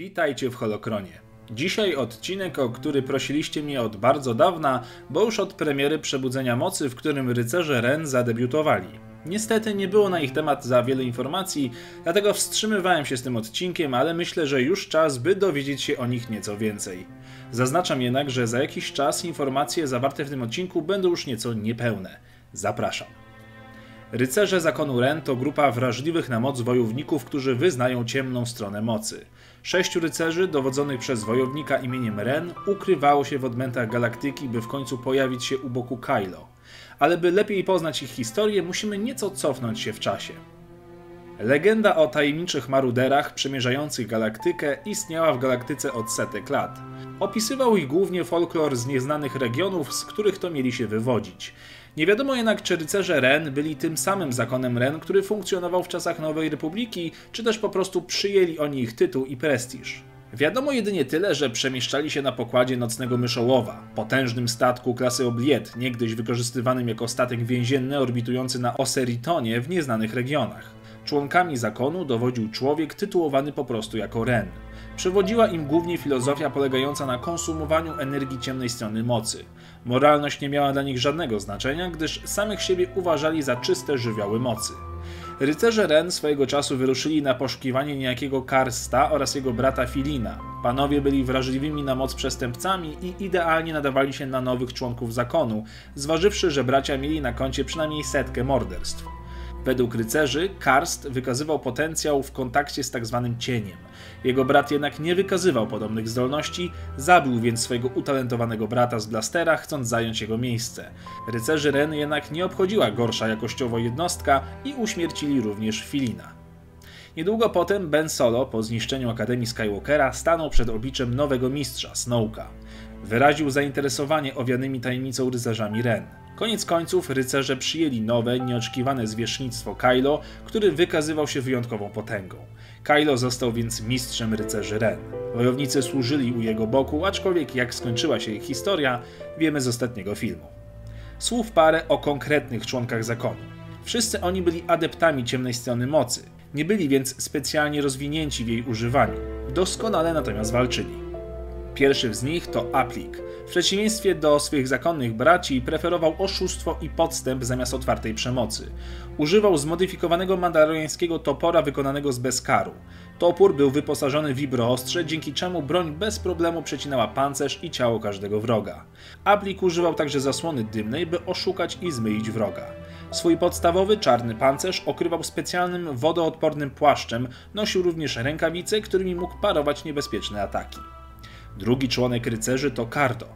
Witajcie w Holokronie. Dzisiaj odcinek, o który prosiliście mnie od bardzo dawna, bo już od premiery Przebudzenia Mocy, w którym rycerze Ren zadebiutowali. Niestety nie było na ich temat za wiele informacji, dlatego wstrzymywałem się z tym odcinkiem, ale myślę, że już czas, by dowiedzieć się o nich nieco więcej. Zaznaczam jednak, że za jakiś czas informacje zawarte w tym odcinku będą już nieco niepełne. Zapraszam. Rycerze Zakonu Ren to grupa wrażliwych na moc wojowników, którzy wyznają ciemną stronę mocy. Sześciu rycerzy, dowodzonych przez wojownika imieniem Ren, ukrywało się w odmętach galaktyki, by w końcu pojawić się u boku Kylo. Ale by lepiej poznać ich historię, musimy nieco cofnąć się w czasie. Legenda o tajemniczych maruderach przemierzających galaktykę istniała w galaktyce od setek lat. Opisywał ich głównie folklor z nieznanych regionów, z których to mieli się wywodzić. Nie wiadomo jednak, czy rycerze Ren byli tym samym zakonem Ren, który funkcjonował w czasach Nowej Republiki, czy też po prostu przyjęli oni ich tytuł i prestiż. Wiadomo jedynie tyle, że przemieszczali się na pokładzie nocnego myszołowa, potężnym statku klasy Obliet, niegdyś wykorzystywanym jako statek więzienny orbitujący na Oseritonie w nieznanych regionach. Członkami zakonu dowodził człowiek tytułowany po prostu jako Ren. Przewodziła im głównie filozofia polegająca na konsumowaniu energii ciemnej strony mocy. Moralność nie miała dla nich żadnego znaczenia, gdyż samych siebie uważali za czyste żywioły mocy. Rycerze Ren swojego czasu wyruszyli na poszukiwanie niejakiego Karsta oraz jego brata Filina. Panowie byli wrażliwymi na moc przestępcami i idealnie nadawali się na nowych członków zakonu, zważywszy, że bracia mieli na koncie przynajmniej setkę morderstw. Według rycerzy, Karst wykazywał potencjał w kontakcie z tzw. Tak cieniem. Jego brat jednak nie wykazywał podobnych zdolności, zabił więc swojego utalentowanego brata z blastera, chcąc zająć jego miejsce. Rycerzy Ren jednak nie obchodziła gorsza jakościowo jednostka i uśmiercili również Filina. Niedługo potem Ben Solo, po zniszczeniu Akademii Skywalkera, stanął przed obliczem nowego mistrza, Snowka. Wyraził zainteresowanie owianymi tajemnicą rycerzami Ren. Koniec końców rycerze przyjęli nowe, nieoczekiwane zwierzchnictwo Kylo, który wykazywał się wyjątkową potęgą. Kylo został więc mistrzem rycerzy Ren. Wojownicy służyli u jego boku, aczkolwiek jak skończyła się ich historia, wiemy z ostatniego filmu. Słów parę o konkretnych członkach zakonu. Wszyscy oni byli adeptami ciemnej strony mocy, nie byli więc specjalnie rozwinięci w jej używaniu. Doskonale natomiast walczyli. Pierwszy z nich to Aplik. W przeciwieństwie do swych zakonnych braci preferował oszustwo i podstęp zamiast otwartej przemocy. Używał zmodyfikowanego mandaloriańskiego topora wykonanego z bezkaru. Topór był wyposażony w vibroostrze, dzięki czemu broń bez problemu przecinała pancerz i ciało każdego wroga. Aplik używał także zasłony dymnej, by oszukać i zmylić wroga. Swój podstawowy czarny pancerz okrywał specjalnym wodoodpornym płaszczem, nosił również rękawice, którymi mógł parować niebezpieczne ataki. Drugi członek rycerzy to Kardo.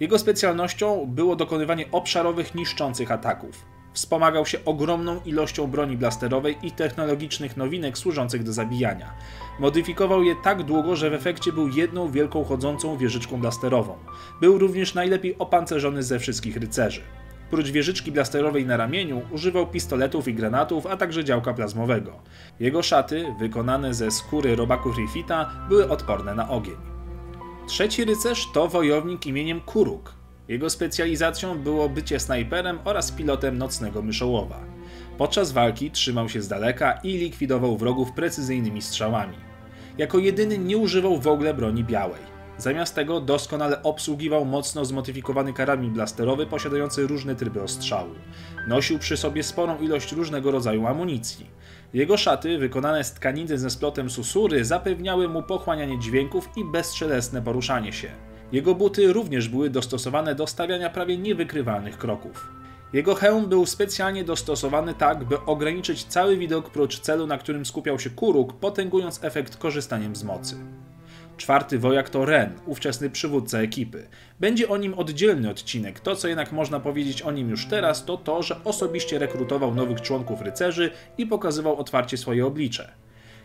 Jego specjalnością było dokonywanie obszarowych, niszczących ataków. Wspomagał się ogromną ilością broni blasterowej i technologicznych nowinek służących do zabijania. Modyfikował je tak długo, że w efekcie był jedną wielką chodzącą wieżyczką blasterową. Był również najlepiej opancerzony ze wszystkich rycerzy. Prócz wieżyczki blasterowej na ramieniu używał pistoletów i granatów, a także działka plazmowego. Jego szaty, wykonane ze skóry robaków Rifita, były odporne na ogień. Trzeci rycerz to wojownik imieniem Kuruk. Jego specjalizacją było bycie snajperem oraz pilotem nocnego myszołowa. Podczas walki trzymał się z daleka i likwidował wrogów precyzyjnymi strzałami. Jako jedyny nie używał w ogóle broni białej. Zamiast tego doskonale obsługiwał mocno zmodyfikowany karabin blasterowy posiadający różne tryby ostrzału. Nosił przy sobie sporą ilość różnego rodzaju amunicji. Jego szaty, wykonane z tkaniny ze splotem susury, zapewniały mu pochłanianie dźwięków i bezstrzelesne poruszanie się. Jego buty również były dostosowane do stawiania prawie niewykrywalnych kroków. Jego hełm był specjalnie dostosowany tak, by ograniczyć cały widok prócz celu, na którym skupiał się Kuruk, potęgując efekt korzystaniem z mocy. Czwarty wojak to Ren, ówczesny przywódca ekipy. Będzie o nim oddzielny odcinek. To, co jednak można powiedzieć o nim już teraz, to to, że osobiście rekrutował nowych członków rycerzy i pokazywał otwarcie swoje oblicze.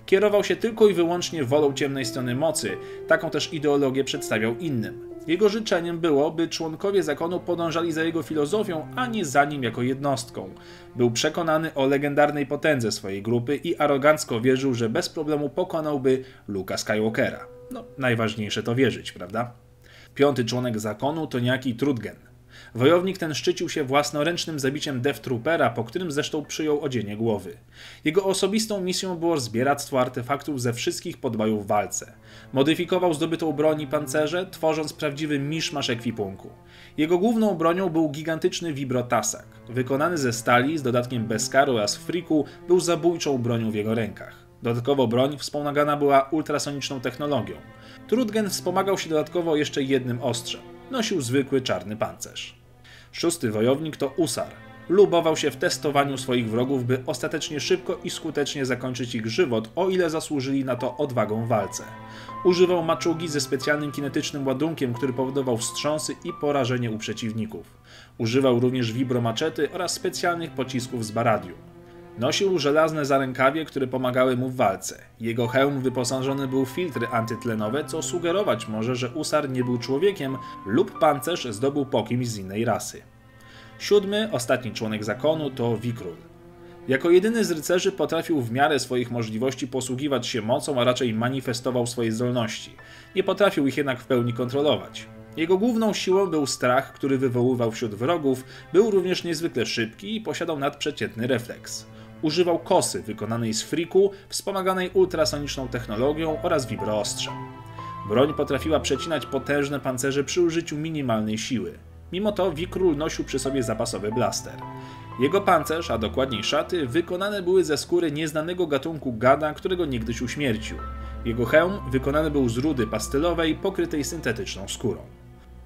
Kierował się tylko i wyłącznie wolą ciemnej strony mocy, taką też ideologię przedstawiał innym. Jego życzeniem było, by członkowie zakonu podążali za jego filozofią, a nie za nim jako jednostką. Był przekonany o legendarnej potędze swojej grupy i arogancko wierzył, że bez problemu pokonałby Luka Skywalkera. No, najważniejsze to wierzyć, prawda? Piąty członek zakonu to niejaki Trudgen. Wojownik ten szczycił się własnoręcznym zabiciem Death Troopera, po którym zresztą przyjął odzienie głowy. Jego osobistą misją było zbieractwo artefaktów ze wszystkich podbojów w walce. Modyfikował zdobytą broń i pancerze, tworząc prawdziwy miszmasz ekwipunku. Jego główną bronią był gigantyczny vibrotasak. Wykonany ze stali z dodatkiem Beskaru oraz Friku był zabójczą bronią w jego rękach. Dodatkowo broń wspomagana była ultrasoniczną technologią. Trudgen wspomagał się dodatkowo jeszcze jednym ostrzem. Nosił zwykły czarny pancerz. Szósty wojownik to Usar. Lubował się w testowaniu swoich wrogów, by ostatecznie szybko i skutecznie zakończyć ich żywot, o ile zasłużyli na to odwagą w walce. Używał maczugi ze specjalnym kinetycznym ładunkiem, który powodował wstrząsy i porażenie u przeciwników. Używał również vibromaczety oraz specjalnych pocisków z baradium. Nosił żelazne zarękawie, które pomagały mu w walce. Jego hełm wyposażony był w filtry antytlenowe, co sugerować może, że Usar nie był człowiekiem lub pancerz zdobył po kimś z innej rasy. Siódmy, ostatni członek zakonu to Wikrul. Jako jedyny z rycerzy potrafił w miarę swoich możliwości posługiwać się mocą, a raczej manifestował swoje zdolności. Nie potrafił ich jednak w pełni kontrolować. Jego główną siłą był strach, który wywoływał wśród wrogów, był również niezwykle szybki i posiadał nadprzeciętny refleks. Używał kosy wykonanej z friku, wspomaganej ultrasoniczną technologią oraz wibroostrzem. Broń potrafiła przecinać potężne pancerze przy użyciu minimalnej siły. Mimo to Wikrul nosił przy sobie zapasowy blaster. Jego pancerz, a dokładniej szaty, wykonane były ze skóry nieznanego gatunku gada, którego niegdyś uśmiercił. Jego hełm wykonany był z rudy pastelowej pokrytej syntetyczną skórą.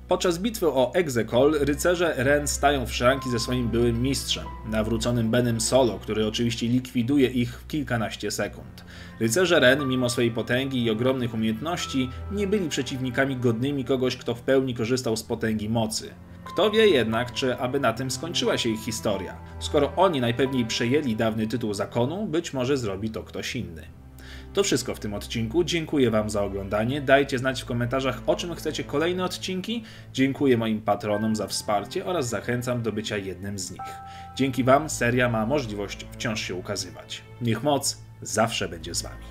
Podczas bitwy o Exekol rycerze Ren stają w szranki ze swoim byłym mistrzem, nawróconym Benem Solo, który oczywiście likwiduje ich w kilkanaście sekund. Rycerze Ren, mimo swojej potęgi i ogromnych umiejętności, nie byli przeciwnikami godnymi kogoś, kto w pełni korzystał z potęgi mocy. Kto wie jednak, czy aby na tym skończyła się ich historia. Skoro oni najpewniej przejęli dawny tytuł zakonu, być może zrobi to ktoś inny. To wszystko w tym odcinku. Dziękuję Wam za oglądanie. Dajcie znać w komentarzach, o czym chcecie kolejne odcinki. Dziękuję moim patronom za wsparcie oraz zachęcam do bycia jednym z nich. Dzięki Wam seria ma możliwość wciąż się ukazywać. Niech moc zawsze będzie z Wami.